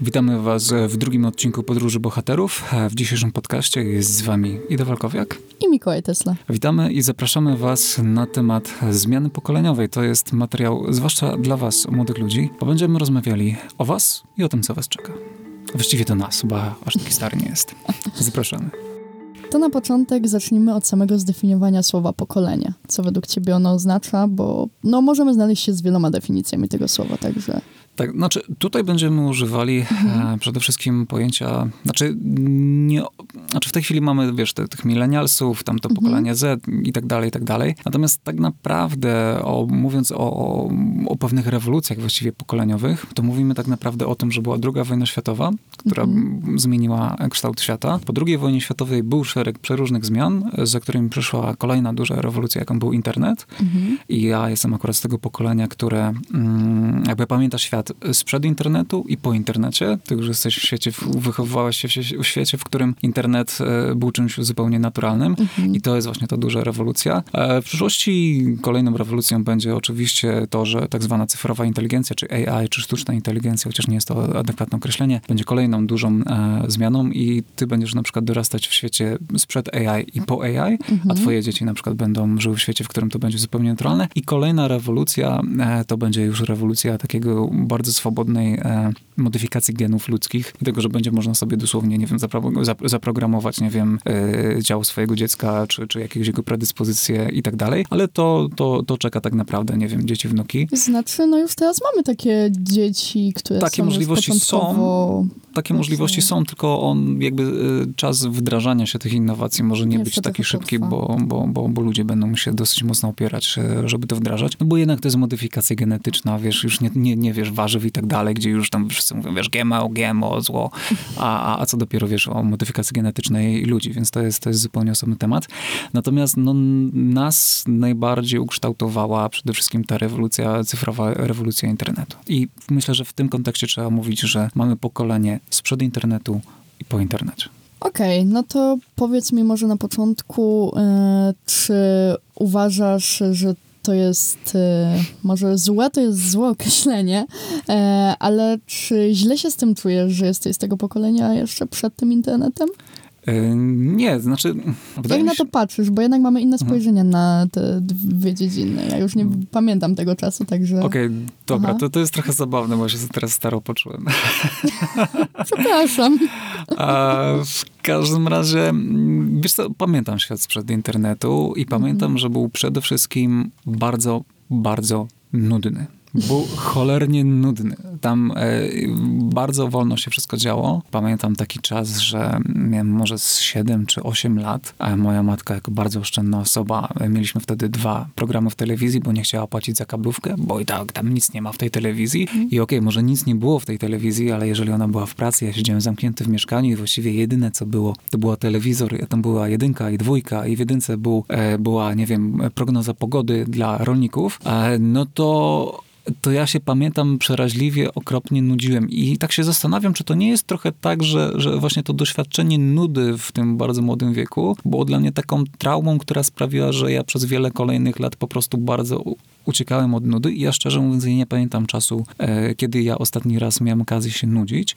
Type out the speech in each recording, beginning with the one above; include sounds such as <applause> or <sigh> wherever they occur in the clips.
Witamy Was w drugim odcinku Podróży Bohaterów. W dzisiejszym podcaście jest z Wami Ida Walkowiak i Mikołaj Tesla. Witamy i zapraszamy Was na temat zmiany pokoleniowej. To jest materiał zwłaszcza dla Was, młodych ludzi, bo będziemy rozmawiali o Was i o tym, co Was czeka. Właściwie to nas, bo aż taki stary nie jest. Zapraszamy. To na początek zacznijmy od samego zdefiniowania słowa pokolenie. Co według Ciebie ono oznacza, bo no, możemy znaleźć się z wieloma definicjami tego słowa, także... Tak, znaczy tutaj będziemy używali mhm. e, przede wszystkim pojęcia, znaczy nie, znaczy w tej chwili mamy, wiesz, te, tych milenialsów, tam to mhm. pokolenie Z i tak dalej, i tak dalej. Natomiast tak naprawdę, o, mówiąc o, o, o, pewnych rewolucjach właściwie pokoleniowych, to mówimy tak naprawdę o tym, że była druga wojna światowa, która mhm. zmieniła kształt świata. Po drugiej wojnie światowej był szereg przeróżnych zmian, za którymi przyszła kolejna duża rewolucja, jaką był internet. Mhm. I ja jestem akurat z tego pokolenia, które mm, jakby pamięta świat świat sprzed internetu i po internecie. Ty już jesteś w świecie, wychowywałeś się w świecie, w którym internet e, był czymś zupełnie naturalnym mhm. i to jest właśnie ta duża rewolucja. E, w przyszłości kolejną rewolucją będzie oczywiście to, że tak zwana cyfrowa inteligencja, czy AI, czy sztuczna inteligencja, chociaż nie jest to adekwatne określenie, będzie kolejną dużą e, zmianą i ty będziesz na przykład dorastać w świecie sprzed AI i po AI, mhm. a twoje dzieci na przykład będą żyły w świecie, w którym to będzie zupełnie naturalne i kolejna rewolucja to będzie już rewolucja takiego bardzo swobodnej e, modyfikacji genów ludzkich, tego, że będzie można sobie dosłownie, nie wiem, zapro zaprogramować, nie wiem, e, ciało swojego dziecka, czy, czy jakieś jego predyspozycje i tak dalej, ale to, to, to czeka tak naprawdę, nie wiem, dzieci, wnuki. Znaczy, no już teraz mamy takie dzieci, które takie są możliwości są, takie możliwości są, tylko on jakby e, czas wdrażania się tych innowacji może nie, nie być taki szybki, bo, bo, bo, bo ludzie będą się dosyć mocno opierać, żeby to wdrażać, no bo jednak to jest modyfikacja genetyczna, wiesz, już nie, nie, nie wiesz, warzyw i tak dalej, gdzie już tam wszyscy mówią, wiesz, GMO, GMO, zło, a, a co dopiero, wiesz, o modyfikacji genetycznej ludzi, więc to jest, to jest zupełnie osobny temat. Natomiast no, nas najbardziej ukształtowała przede wszystkim ta rewolucja, cyfrowa rewolucja internetu. I myślę, że w tym kontekście trzeba mówić, że mamy pokolenie sprzed internetu i po internecie. Okej, okay, no to powiedz mi może na początku, yy, czy uważasz, że to jest e, może złe, to jest złe określenie, e, ale czy źle się z tym czujesz, że jesteś z tego pokolenia jeszcze przed tym internetem? E, nie, znaczy... Jak na to patrzysz? Bo jednak mamy inne mhm. spojrzenie mhm. na te dwie dziedziny. Ja już nie mhm. pamiętam tego czasu, także... Okej, okay, dobra, to, to jest trochę zabawne, bo się teraz staro poczułem. <laughs> Przepraszam. <laughs> A w każdym razie, wiesz co, pamiętam świat sprzed internetu i pamiętam, mhm. że był przede wszystkim bardzo, bardzo nudny był cholernie nudny. Tam e, bardzo wolno się wszystko działo. Pamiętam taki czas, że miałem może z 7 czy 8 lat, a moja matka jako bardzo oszczędna osoba, e, mieliśmy wtedy dwa programy w telewizji, bo nie chciała płacić za kablówkę, bo i tak tam nic nie ma w tej telewizji. Mm. I okej, okay, może nic nie było w tej telewizji, ale jeżeli ona była w pracy, ja siedziałem zamknięty w mieszkaniu i właściwie jedyne co było, to była telewizor, tam była jedynka i dwójka i w jedynce był, e, była, nie wiem, prognoza pogody dla rolników, e, no to to ja się pamiętam przeraźliwie, okropnie nudziłem. I tak się zastanawiam, czy to nie jest trochę tak, że, że właśnie to doświadczenie nudy w tym bardzo młodym wieku było dla mnie taką traumą, która sprawiła, że ja przez wiele kolejnych lat po prostu bardzo uciekałem od nudy i ja szczerze mówiąc nie pamiętam czasu, e, kiedy ja ostatni raz miałem okazję się nudzić,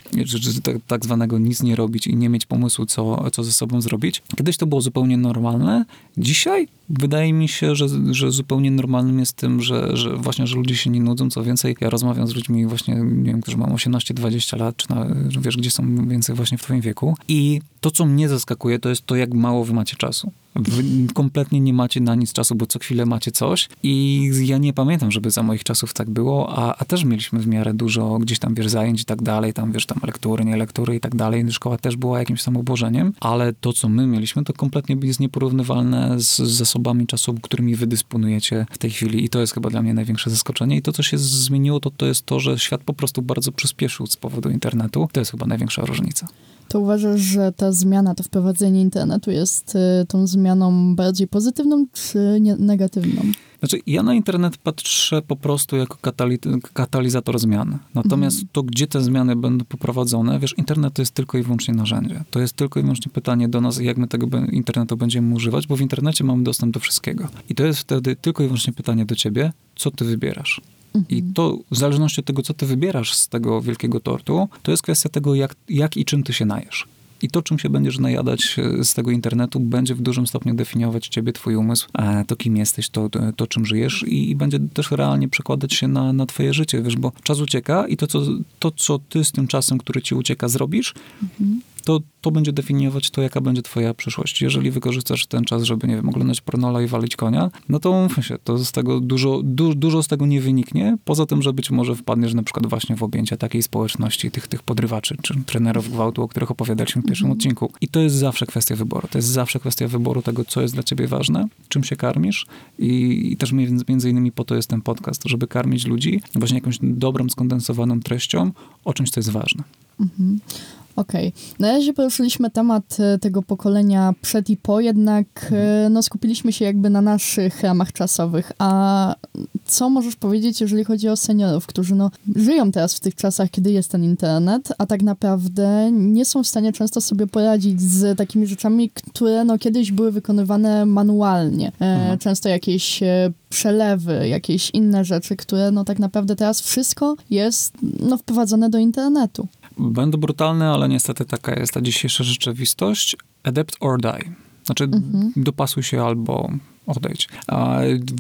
tak, tak, zwanego nic nie robić i nie mieć pomysłu, co, co ze sobą zrobić. Kiedyś to było zupełnie normalne. Dzisiaj wydaje mi się, że, że zupełnie normalnym jest tym, że, że właśnie, że ludzie się nie nudzą. Co więcej, ja rozmawiam z ludźmi właśnie, nie wiem, którzy mają 18-20 lat, czy na, wiesz, gdzie są więcej właśnie w twoim wieku. I to, co mnie zaskakuje, to jest to, jak mało wy macie czasu. Wy kompletnie nie macie na nic czasu, bo co chwilę macie coś i ja nie pamiętam, żeby za moich czasów tak było, a, a też mieliśmy w miarę dużo gdzieś tam, wiesz, zajęć i tak dalej, tam, wiesz, tam lektury, nie lektury i tak dalej. Szkoła też była jakimś tam obłożeniem, ale to, co my mieliśmy, to kompletnie jest nieporównywalne z zasobami czasu, którymi wy dysponujecie w tej chwili i to jest chyba dla mnie największe zaskoczenie i to, co się zmieniło, to, to jest to, że świat po prostu bardzo przyspieszył z powodu internetu. To jest chyba największa różnica. To uważasz, że ta zmiana, to wprowadzenie internetu jest y, tą zmianą bardziej pozytywną czy nie, negatywną? Znaczy, ja na internet patrzę po prostu jako katali katalizator zmian. Natomiast mhm. to, gdzie te zmiany będą poprowadzone, wiesz, internet to jest tylko i wyłącznie narzędzie. To jest tylko i wyłącznie pytanie do nas, jak my tego internetu będziemy używać, bo w internecie mamy dostęp do wszystkiego. I to jest wtedy tylko i wyłącznie pytanie do ciebie, co ty wybierasz. I to w zależności od tego, co ty wybierasz z tego wielkiego tortu, to jest kwestia tego, jak, jak i czym ty się najesz. I to, czym się będziesz najadać e, z tego internetu, będzie w dużym stopniu definiować ciebie, twój umysł, to kim jesteś, to, to, to czym żyjesz i, i, będzie też realnie przekładać się na, na twoje życie, wiesz, bo czas ucieka i to co, to, co ty z tym czasem, który ci ucieka, zrobisz, mhm to, to będzie definiować to, jaka będzie twoja przyszłość. Jeżeli wykorzystasz ten czas, żeby, nie wiem, oglądać pornola i walić konia, no to mówmy się, to z tego dużo, du, dużo z tego nie wyniknie, poza tym, że być może wpadniesz na przykład właśnie w objęcia takiej społeczności, tych, tych podrywaczy, czy trenerów gwałtu, o których opowiadaliśmy w pierwszym mm. odcinku. I to jest zawsze kwestia wyboru. To jest zawsze kwestia wyboru tego, co jest dla ciebie ważne, czym się karmisz i, i też między innymi po to jest ten podcast, żeby karmić ludzi właśnie jakąś dobrą, skondensowaną treścią o czymś, co jest ważne. Mhm. Okej. Okay. Na razie poruszyliśmy temat e, tego pokolenia przed i po, jednak e, no, skupiliśmy się jakby na naszych ramach czasowych. A co możesz powiedzieć, jeżeli chodzi o seniorów, którzy no, żyją teraz w tych czasach, kiedy jest ten internet, a tak naprawdę nie są w stanie często sobie poradzić z takimi rzeczami, które no, kiedyś były wykonywane manualnie. E, mhm. Często jakieś przelewy, jakieś inne rzeczy, które no tak naprawdę teraz wszystko jest no, wprowadzone do internetu. Będę brutalny, ale niestety taka jest ta dzisiejsza rzeczywistość. Adapt or die. Znaczy, mhm. dopasuj się albo odejdź.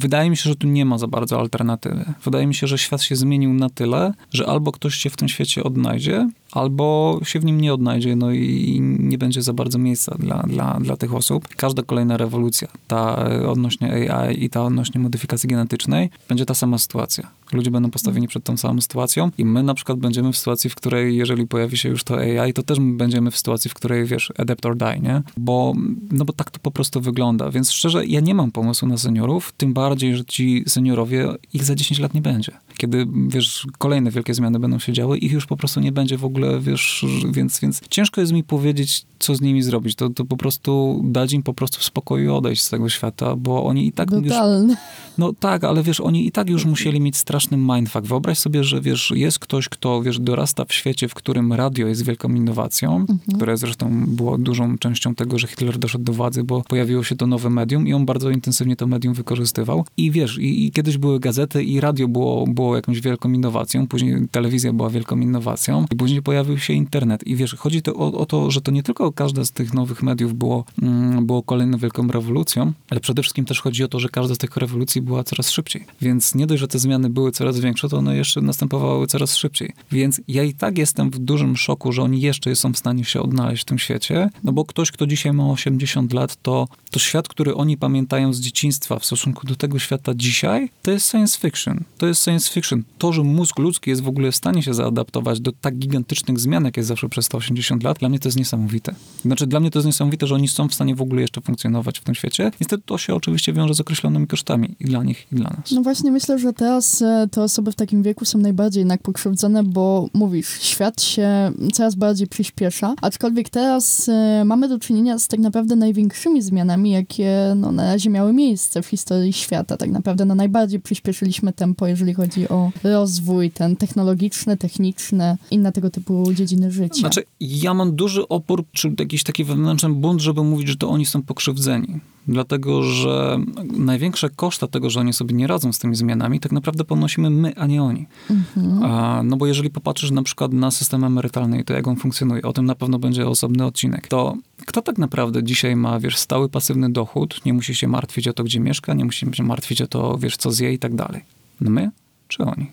Wydaje mi się, że tu nie ma za bardzo alternatywy. Wydaje mi się, że świat się zmienił na tyle, że albo ktoś się w tym świecie odnajdzie, albo się w nim nie odnajdzie, no i nie będzie za bardzo miejsca dla, dla, dla tych osób. Każda kolejna rewolucja, ta odnośnie AI i ta odnośnie modyfikacji genetycznej, będzie ta sama sytuacja. Ludzie będą postawieni przed tą samą sytuacją i my na przykład będziemy w sytuacji, w której jeżeli pojawi się już to AI, to też będziemy w sytuacji, w której, wiesz, adapt or die, nie? Bo, no bo tak to po prostu wygląda. Więc szczerze, ja nie mam pomysłu na seniorów, tym bardziej, że ci seniorowie, ich za 10 lat nie będzie. Kiedy, wiesz, kolejne wielkie zmiany będą się działy, ich już po prostu nie będzie w ogóle, wiesz, więc, więc ciężko jest mi powiedzieć, co z nimi zrobić. To, to po prostu dać im po prostu w spokoju odejść z tego świata, bo oni i tak Brutalne. już... No tak, ale wiesz, oni i tak już musieli mieć straszny mindfuck. Wyobraź sobie, że wiesz, jest ktoś, kto, wiesz, dorasta w świecie, w którym radio jest wielką innowacją, mhm. które zresztą było dużą częścią tego, że Hitler doszedł do władzy, bo pojawiło się to nowe medium i on bardzo intensywnie to medium wykorzystywał. I wiesz, i, i kiedyś były gazety i radio było, było jakąś wielką innowacją, później telewizja była wielką innowacją i później pojawił się internet. I wiesz, chodzi to o, o to, że to nie tylko każde z tych nowych mediów było, mm, było kolejną wielką rewolucją, ale przede wszystkim też chodzi o to, że każda z tych rewolucji była coraz szybciej. Więc nie dość, że te zmiany były coraz większe, to one jeszcze następowały coraz szybciej. Więc ja i tak jestem w dużym szoku, że oni jeszcze są w stanie się odnaleźć w tym świecie, no bo ktoś, kto dzisiaj ma 80 lat, to, to świat, który oni pamiętają z dzieciństwa w stosunku do tego świata dzisiaj, to jest science fiction. To jest science fiction. To, że mózg ludzki jest w ogóle w stanie się zaadaptować do tak gigantycznych zmian, jak jest zawsze przez 180 lat, dla mnie to jest niesamowite. Znaczy, dla mnie to jest niesamowite, że oni są w stanie w ogóle jeszcze funkcjonować w tym świecie. Niestety to się oczywiście wiąże z określonymi kosztami i dla nich, i dla nas. No właśnie myślę, że teraz e, te osoby w takim wieku są najbardziej jednak pokrzywdzone, bo mówisz, świat się coraz bardziej przyspiesza, aczkolwiek teraz e, mamy do czynienia z tak naprawdę największymi zmianami, jakie no, na razie miały miejsce w historii świata. Tak naprawdę no, najbardziej przyspieszyliśmy tempo, jeżeli chodzi o rozwój ten technologiczny, techniczny, inne tego typu dziedziny życia. Znaczy, ja mam duży opór, czy jakiś taki wewnętrzny bunt, żeby mówić, że to oni są pokrzywdzeni dlatego że największe koszta tego, że oni sobie nie radzą z tymi zmianami, tak naprawdę ponosimy my, a nie oni. Mhm. A, no bo jeżeli popatrzysz na przykład na system emerytalny i to, jak on funkcjonuje, o tym na pewno będzie osobny odcinek, to kto tak naprawdę dzisiaj ma, wiesz, stały pasywny dochód, nie musi się martwić o to, gdzie mieszka, nie musi się martwić o to, wiesz, co zje i tak dalej. No my czy oni?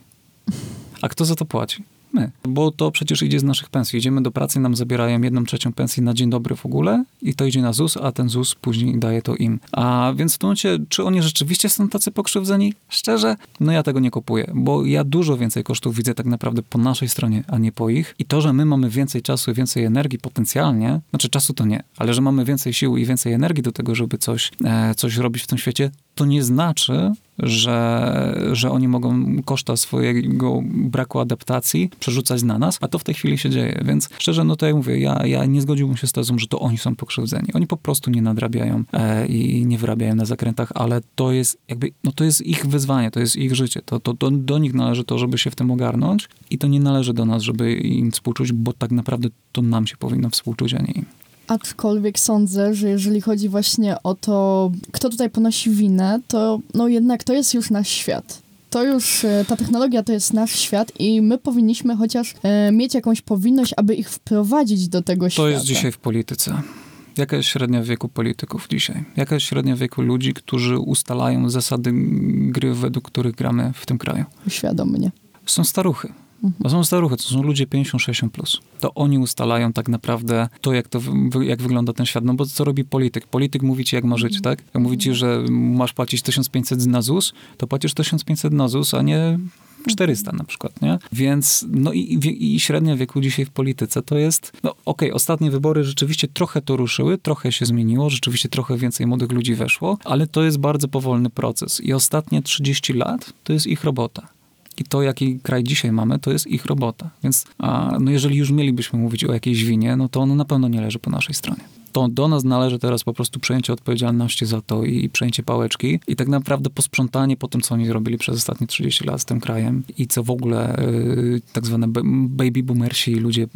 A kto za to płaci? My, bo to przecież idzie z naszych pensji. Idziemy do pracy, nam zabierają jedną trzecią pensji na dzień dobry w ogóle i to idzie na ZUS, a ten ZUS później daje to im. A więc w tym momencie, czy oni rzeczywiście są tacy pokrzywdzeni? Szczerze, no ja tego nie kupuję, bo ja dużo więcej kosztów widzę tak naprawdę po naszej stronie, a nie po ich. I to, że my mamy więcej czasu i więcej energii potencjalnie, znaczy czasu to nie, ale że mamy więcej sił i więcej energii do tego, żeby coś, e, coś robić w tym świecie, to nie znaczy, że, że oni mogą koszta swojego braku adaptacji przerzucać na nas, a to w tej chwili się dzieje. Więc szczerze, no to mówię, ja, ja nie zgodziłbym się z tezą, że to oni są pokrzywdzeni. Oni po prostu nie nadrabiają e, i nie wyrabiają na zakrętach, ale to jest jakby, no to jest ich wyzwanie, to jest ich życie. To, to, to do nich należy to, żeby się w tym ogarnąć i to nie należy do nas, żeby im współczuć, bo tak naprawdę to nam się powinno współczuć, a nie im. Aczkolwiek sądzę, że jeżeli chodzi właśnie o to, kto tutaj ponosi winę, to no jednak to jest już nasz świat to już e, ta technologia to jest nasz świat i my powinniśmy chociaż e, mieć jakąś powinność, aby ich wprowadzić do tego to świata. To jest dzisiaj w polityce. Jaka jest średnia wieku polityków dzisiaj? Jaka jest średnia wieku ludzi, którzy ustalają zasady gry, według których gramy w tym kraju? Świadomie. Są staruchy. To są staruchy, to są ludzie 50-60+. Plus. To oni ustalają tak naprawdę to, jak, to, jak wygląda ten świat. No bo co robi polityk? Polityk mówi ci, jak ma żyć, tak? Jak mówi ci, że masz płacić 1500 na ZUS, to płacisz 1500 na ZUS, a nie 400 na przykład, nie? Więc, no i, i, i średnia wieku dzisiaj w polityce to jest, no okej, okay, ostatnie wybory rzeczywiście trochę to ruszyły, trochę się zmieniło, rzeczywiście trochę więcej młodych ludzi weszło, ale to jest bardzo powolny proces i ostatnie 30 lat to jest ich robota. I to, jaki kraj dzisiaj mamy, to jest ich robota. Więc a, no jeżeli już mielibyśmy mówić o jakiejś winie, no to ono na pewno nie leży po naszej stronie to do nas należy teraz po prostu przejęcie odpowiedzialności za to i przejęcie pałeczki i tak naprawdę posprzątanie po tym, co oni zrobili przez ostatnie 30 lat z tym krajem i co w ogóle y, tak zwane baby boomersi, ludzie,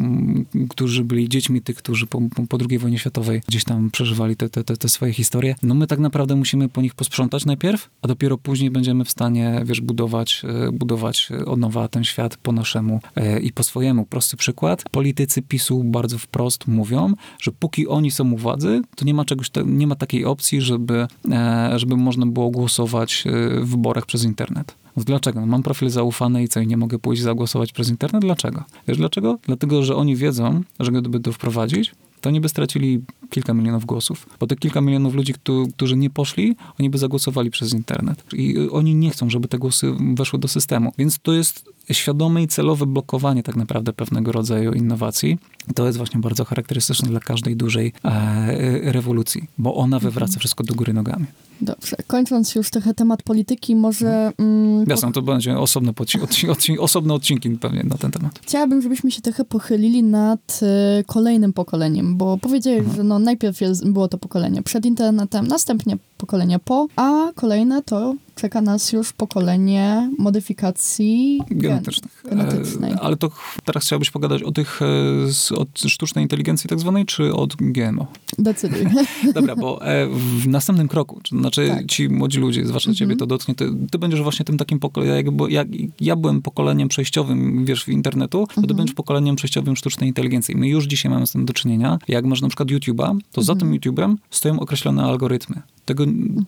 którzy byli dziećmi tych, którzy po, po II wojnie światowej gdzieś tam przeżywali te, te, te, swoje historie, no my tak naprawdę musimy po nich posprzątać najpierw, a dopiero później będziemy w stanie, wiesz, budować, y, budować od nowa ten świat po naszemu y, i po swojemu. Prosty przykład. Politycy PiSu bardzo wprost mówią, że póki oni są u władzy, to nie ma czegoś, nie ma takiej opcji, żeby, e, żeby można było głosować e, w wyborach przez internet. Dlaczego? No, mam profil zaufany i co, i nie mogę pójść zagłosować przez internet? Dlaczego? Wiesz dlaczego? Dlatego, że oni wiedzą, że gdyby to wprowadzić, to oni by stracili kilka milionów głosów. Bo te kilka milionów ludzi, którzy nie poszli, oni by zagłosowali przez internet. I oni nie chcą, żeby te głosy weszły do systemu. Więc to jest świadome i celowe blokowanie tak naprawdę pewnego rodzaju innowacji. To jest właśnie bardzo charakterystyczne dla każdej dużej e, rewolucji, bo ona mhm. wywraca wszystko do góry nogami. Dobrze. Kończąc już trochę temat polityki, może... Mm, Jasne, to będzie osobne, <laughs> odci odci osobne odcinki pewnie na ten temat. Chciałabym, żebyśmy się trochę pochylili nad y, kolejnym pokoleniem, bo powiedziałeś, mhm. że no, najpierw jest, było to pokolenie przed internetem, następnie pokolenie po, a kolejne to czeka nas już pokolenie modyfikacji genetycznych. genetycznej. E, ale to teraz chciałbyś pogadać o tych e, od sztucznej inteligencji tak zwanej, czy od GMO? Decyduj. <laughs> Dobra, bo e, w następnym kroku, to znaczy tak. ci młodzi ludzie, zwłaszcza ciebie mhm. to dotknie, ty, ty, będziesz właśnie tym takim pokoleniem, jakby, jak ja byłem pokoleniem przejściowym, wiesz, w internetu, to ty mhm. będziesz pokoleniem przejściowym sztucznej inteligencji. My już dzisiaj mamy z tym do czynienia. Jak masz na przykład YouTube'a, to za mhm. tym YouTube'em stoją określone algorytmy. Tego,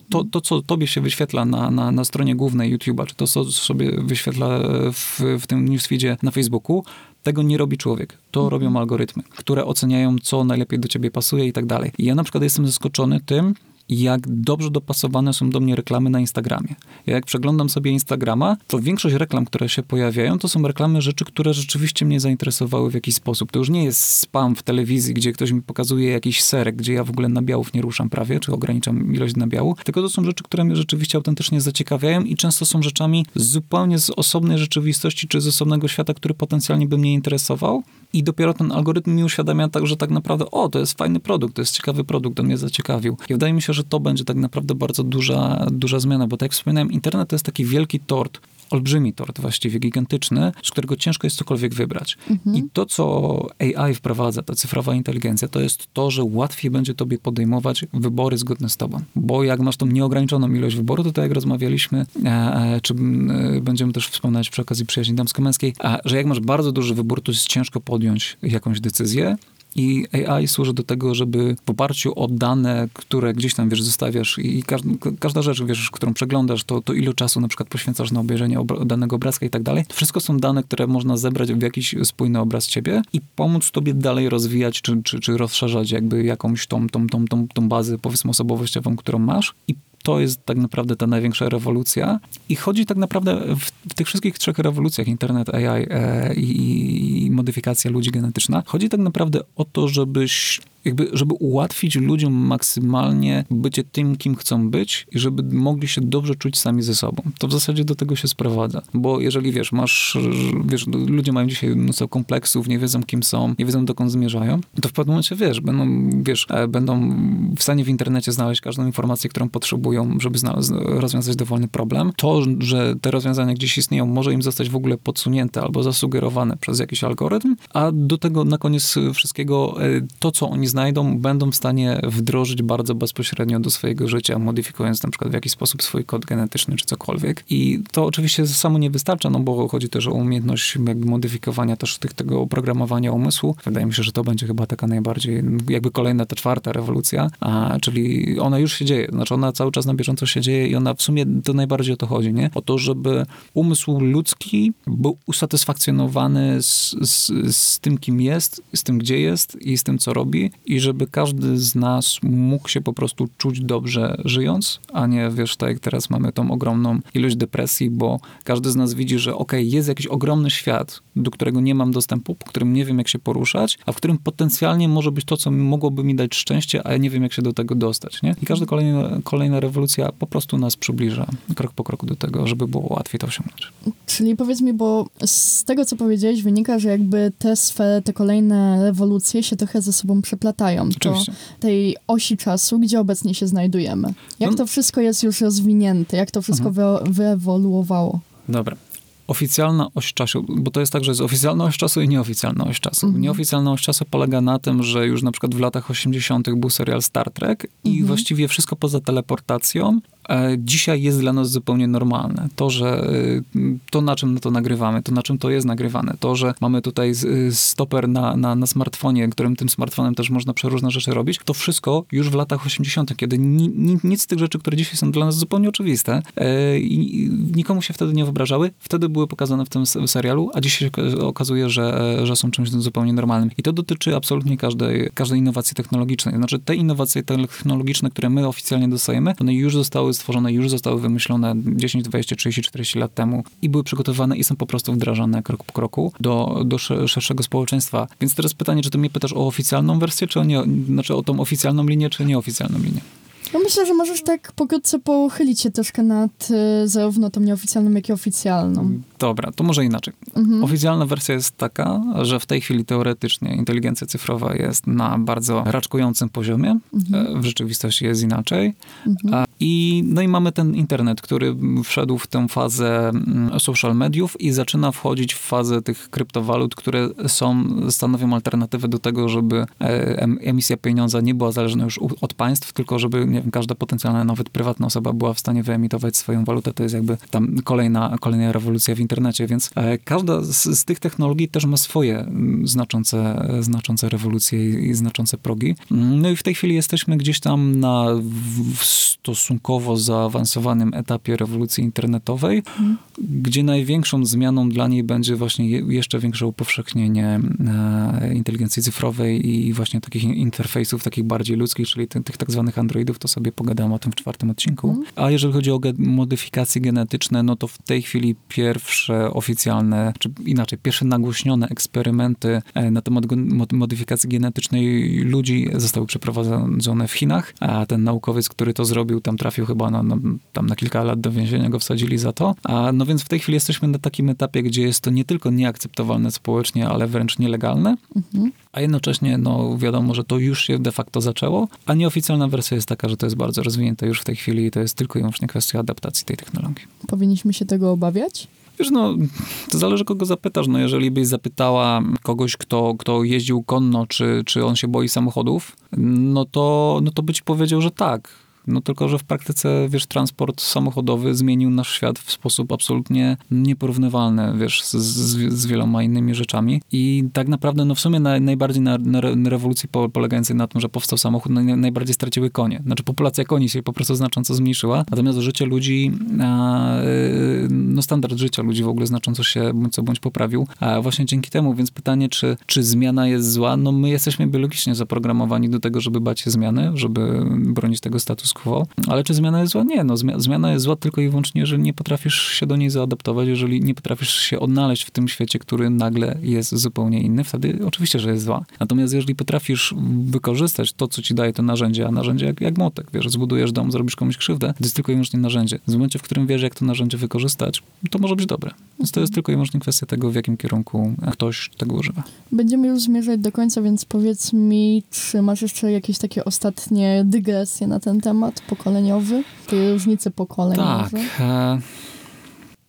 to, to, co tobie się wyświetla na, na, na stronie głównej YouTube'a, czy to, co sobie wyświetla w, w tym newsfeedzie na Facebooku, tego nie robi człowiek. To mhm. robią algorytmy, które oceniają, co najlepiej do ciebie pasuje i tak dalej. I ja na przykład jestem zaskoczony tym, jak dobrze dopasowane są do mnie reklamy na Instagramie. Ja jak przeglądam sobie Instagrama, to większość reklam, które się pojawiają, to są reklamy rzeczy, które rzeczywiście mnie zainteresowały w jakiś sposób. To już nie jest spam w telewizji, gdzie ktoś mi pokazuje jakiś serek, gdzie ja w ogóle nabiałów nie ruszam prawie, czy ograniczam ilość nabiału, tylko to są rzeczy, które mnie rzeczywiście autentycznie zaciekawiają i często są rzeczami zupełnie z osobnej rzeczywistości, czy z osobnego świata, który potencjalnie by mnie interesował, i dopiero ten algorytm mi uświadamia tak, że tak naprawdę, o, to jest fajny produkt, to jest ciekawy produkt, on mnie zaciekawił. I wydaje mi się, że to będzie tak naprawdę bardzo duża, duża zmiana, bo tak jak wspominałem, internet to jest taki wielki tort, olbrzymi tort, właściwie gigantyczny, z którego ciężko jest cokolwiek wybrać. Mhm. I to, co AI wprowadza, ta cyfrowa inteligencja, to jest to, że łatwiej będzie tobie podejmować wybory zgodne z tobą. Bo jak masz tą nieograniczoną ilość wyboru, to tak jak rozmawialiśmy, e, e, czy e, będziemy też wspominać przy okazji przyjaźni damsko-męskiej, że jak masz bardzo duży wybór, to jest ciężko podjąć jakąś decyzję, i AI służy do tego, żeby w oparciu o dane, które gdzieś tam, wiesz, zostawiasz i każda, każda rzecz, wiesz, którą przeglądasz, to, to ilu czasu na przykład poświęcasz na obejrzenie ob danego obrazka i tak dalej. To wszystko są dane, które można zebrać w jakiś spójny obraz ciebie i pomóc tobie dalej rozwijać, czy, czy, czy rozszerzać jakby jakąś tą, tą, tą, tą, tą bazę, powiedzmy, osobowościową, którą masz i to jest tak naprawdę ta największa rewolucja. I chodzi tak naprawdę w, w tych wszystkich trzech rewolucjach, internet, AI e, i, i modyfikacja ludzi genetyczna, chodzi tak naprawdę o to, żebyś jakby, żeby ułatwić ludziom maksymalnie bycie tym, kim chcą być i żeby mogli się dobrze czuć sami ze sobą. To w zasadzie do tego się sprowadza. Bo jeżeli, wiesz, masz, wiesz, ludzie mają dzisiaj mnóstwo kompleksów, nie wiedzą, kim są, nie wiedzą, dokąd zmierzają, to w pewnym momencie, wiesz, będą, wiesz, e, będą w stanie w internecie znaleźć każdą informację, którą potrzebują, żeby rozwiązać dowolny problem. To, że te rozwiązania gdzieś istnieją, może im zostać w ogóle podsunięte albo zasugerowane przez jakiś algorytm, a do tego na koniec wszystkiego e, to, co oni znajdą, będą w stanie wdrożyć bardzo bezpośrednio do swojego życia, modyfikując na przykład w jakiś sposób swój kod genetyczny czy cokolwiek. I to oczywiście samo nie wystarcza, no bo chodzi też o umiejętność jakby modyfikowania też tych, tego oprogramowania umysłu. Wydaje mi się, że to będzie chyba taka najbardziej, jakby kolejna, ta czwarta rewolucja, a, czyli ona już się dzieje, znaczy ona cały czas na bieżąco się dzieje i ona w sumie to najbardziej o to chodzi, nie? O to, żeby umysł ludzki był usatysfakcjonowany z, z, z tym, kim jest, z tym, gdzie jest i z tym, co robi i żeby każdy z nas mógł się po prostu czuć dobrze żyjąc, a nie, wiesz, tak jak teraz mamy tą ogromną ilość depresji, bo każdy z nas widzi, że okay, jest jakiś ogromny świat, do którego nie mam dostępu, po którym nie wiem, jak się poruszać, a w którym potencjalnie może być to, co mogłoby mi dać szczęście, a ja nie wiem, jak się do tego dostać, nie? I każda kolejna, kolejna rewolucja po prostu nas przybliża krok po kroku do tego, żeby było łatwiej to osiągnąć. Czyli powiedz mi, bo z tego, co powiedziałeś, wynika, że jakby te te kolejne rewolucje się trochę ze sobą przeplatają. Oczywiście. To tej osi czasu, gdzie obecnie się znajdujemy. Jak no. to wszystko jest już rozwinięte, jak to wszystko mhm. wyewoluowało? Dobra oficjalna oś czasu, bo to jest tak, że jest oficjalna oś czasu i nieoficjalna oś czasu. Mhm. Nieoficjalna oś czasu polega na tym, że już na przykład w latach 80. był serial Star Trek i mhm. właściwie wszystko poza teleportacją dzisiaj jest dla nas zupełnie normalne. To, że e, to, na czym to nagrywamy, to, na czym to jest nagrywane, to, że mamy tutaj stoper na, na, na smartfonie, którym tym smartfonem też można przeróżne rzeczy robić, to wszystko już w latach 80., kiedy ni, ni, nic z tych rzeczy, które dzisiaj są dla nas zupełnie oczywiste e, i nikomu się wtedy nie wyobrażały, wtedy były pokazane w tym serialu, a dzisiaj się okazuje, że, że są czymś zupełnie normalnym. I to dotyczy absolutnie każdej, każdej innowacji technologicznej. Znaczy te innowacje technologiczne, które my oficjalnie dostajemy, one już zostały stworzone, już zostały wymyślone 10, 20, 30, 40 lat temu i były przygotowane i są po prostu wdrażane krok po kroku do, do szerszego społeczeństwa. Więc teraz pytanie, czy ty mnie pytasz o oficjalną wersję, czy o nie, znaczy o tą oficjalną linię, czy nieoficjalną linię? No myślę, że możesz tak pokrótce pochylić się troszkę nad y, zarówno tą nieoficjalną, jak i oficjalną. Dobra, to może inaczej. Mhm. Oficjalna wersja jest taka, że w tej chwili teoretycznie inteligencja cyfrowa jest na bardzo raczkującym poziomie. Mhm. E, w rzeczywistości jest inaczej. Mhm. I, no i mamy ten internet, który wszedł w tę fazę mm, social mediów i zaczyna wchodzić w fazę tych kryptowalut, które są, stanowią alternatywę do tego, żeby e, emisja pieniądza nie była zależna już od państw, tylko żeby nie wiem, każda potencjalna, nawet prywatna osoba była w stanie wyemitować swoją walutę. To jest jakby tam kolejna, kolejna rewolucja w internecie, więc e, każda z, z tych technologii też ma swoje mm, znaczące, znaczące rewolucje i, i znaczące progi. No i w tej chwili jesteśmy gdzieś tam na stosunkowo zaawansowanym etapie rewolucji internetowej, hmm. gdzie największą zmianą dla niej będzie właśnie jeszcze większe upowszechnienie e, inteligencji cyfrowej i właśnie takich interfejsów, takich bardziej ludzkich, czyli tych, tych tak zwanych androidów, to sobie pogadałem o tym w czwartym odcinku. Mm. A jeżeli chodzi o ge modyfikacje genetyczne, no to w tej chwili pierwsze oficjalne, czy inaczej, pierwsze nagłośnione eksperymenty e, na temat modyfikacji genetycznej ludzi zostały przeprowadzone w Chinach, a ten naukowiec, który to zrobił, tam trafił chyba na, na, tam na kilka lat do więzienia, go wsadzili za to. A, no więc w tej chwili jesteśmy na takim etapie, gdzie jest to nie tylko nieakceptowalne społecznie, ale wręcz nielegalne. -hmm a jednocześnie no, wiadomo, że to już się de facto zaczęło, a nieoficjalna wersja jest taka, że to jest bardzo rozwinięte już w tej chwili i to jest tylko i wyłącznie kwestia adaptacji tej technologii. Powinniśmy się tego obawiać? Wiesz, no, to zależy kogo zapytasz. No, jeżeli byś zapytała kogoś, kto, kto jeździł konno, czy, czy on się boi samochodów, no to, no to by ci powiedział, że tak no tylko, że w praktyce, wiesz, transport samochodowy zmienił nasz świat w sposób absolutnie nieporównywalny, wiesz, z, z, z wieloma innymi rzeczami. I tak naprawdę, no w sumie na, najbardziej na, na rewolucji po, polegającej na tym, że powstał samochód, no, najbardziej straciły konie. Znaczy populacja koni się po prostu znacząco zmniejszyła, natomiast życie ludzi, a, no standard życia ludzi w ogóle znacząco się bądź co bądź poprawił, a właśnie dzięki temu, więc pytanie, czy, czy zmiana jest zła? No my jesteśmy biologicznie zaprogramowani do tego, żeby bać się zmiany, żeby bronić tego statusu status quo. Ale czy zmiana jest zła? Nie, no zmiana jest zła tylko i wyłącznie, jeżeli nie potrafisz się do niej zaadaptować, jeżeli nie potrafisz się odnaleźć w tym świecie, który nagle jest zupełnie inny, wtedy oczywiście, że jest zła. Natomiast jeżeli potrafisz wykorzystać to, co ci daje to narzędzie, a narzędzie jak, jak motek, wiesz, zbudujesz dom, zrobisz komuś krzywdę, to jest tylko i wyłącznie narzędzie. W momencie, w którym wiesz, jak to narzędzie wykorzystać, to może być dobre. Więc to jest tylko i wyłącznie kwestia tego, w jakim kierunku ktoś tego używa. Będziemy już zmierzać do końca, więc powiedz mi, czy masz jeszcze jakieś takie ostatnie dygresje na ten temat? Temat pokoleniowy, tej różnicy pokoleniowe? Tak. E,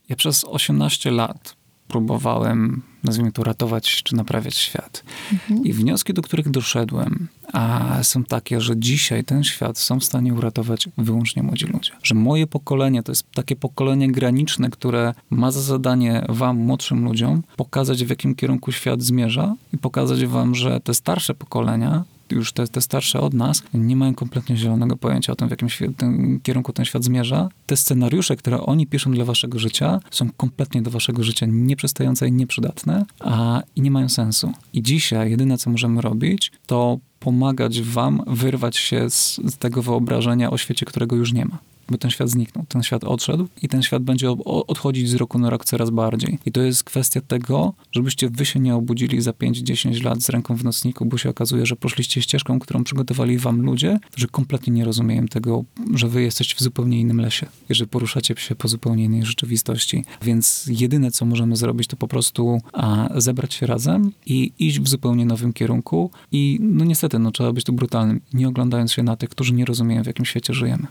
ja przez 18 lat próbowałem, nazwijmy to, ratować czy naprawiać świat. Mhm. I wnioski, do których doszedłem, a są takie, że dzisiaj ten świat są w stanie uratować wyłącznie młodzi ludzie. Że moje pokolenie to jest takie pokolenie graniczne, które ma za zadanie wam, młodszym ludziom, pokazać w jakim kierunku świat zmierza i pokazać wam, że te starsze pokolenia już te, te starsze od nas, nie mają kompletnie zielonego pojęcia o tym, w jakim tym kierunku ten świat zmierza. Te scenariusze, które oni piszą dla waszego życia, są kompletnie do waszego życia nieprzystające i nieprzydatne, a i nie mają sensu. I dzisiaj jedyne, co możemy robić, to pomagać wam wyrwać się z, z tego wyobrażenia o świecie, którego już nie ma bo ten świat zniknął, ten świat odszedł i ten świat będzie odchodzić z roku na rok coraz bardziej. I to jest kwestia tego, żebyście wy się nie obudzili za 5-10 lat z ręką w nocniku, bo się okazuje, że poszliście ścieżką, którą przygotowali wam ludzie, którzy kompletnie nie rozumieją tego, że wy jesteście w zupełnie innym lesie i że poruszacie się po zupełnie innej rzeczywistości. Więc jedyne, co możemy zrobić, to po prostu a, zebrać się razem i iść w zupełnie nowym kierunku i no niestety, no trzeba być tu brutalnym, nie oglądając się na tych, którzy nie rozumieją, w jakim świecie żyjemy.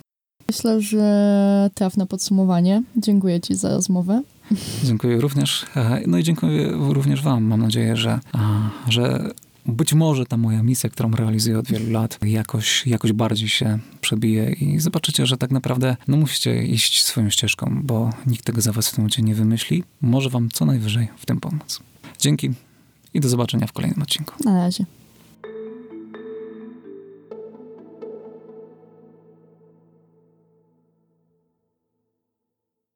Myślę, że trafne podsumowanie. Dziękuję Ci za rozmowę. Dziękuję również. <laughs> No i dziękuję również Wam. Mam nadzieję, że, że być może ta moja misja, którą realizuję od wielu lat, jakoś, jakoś bardziej się przebije i zobaczycie, że tak naprawdę no musicie iść swoją ścieżką, bo nikt tego za was w tym momencie nie wymyśli. Może wam co najwyżej w tym pomóc. Dzięki i do zobaczenia w kolejnym odcinku. Na razie.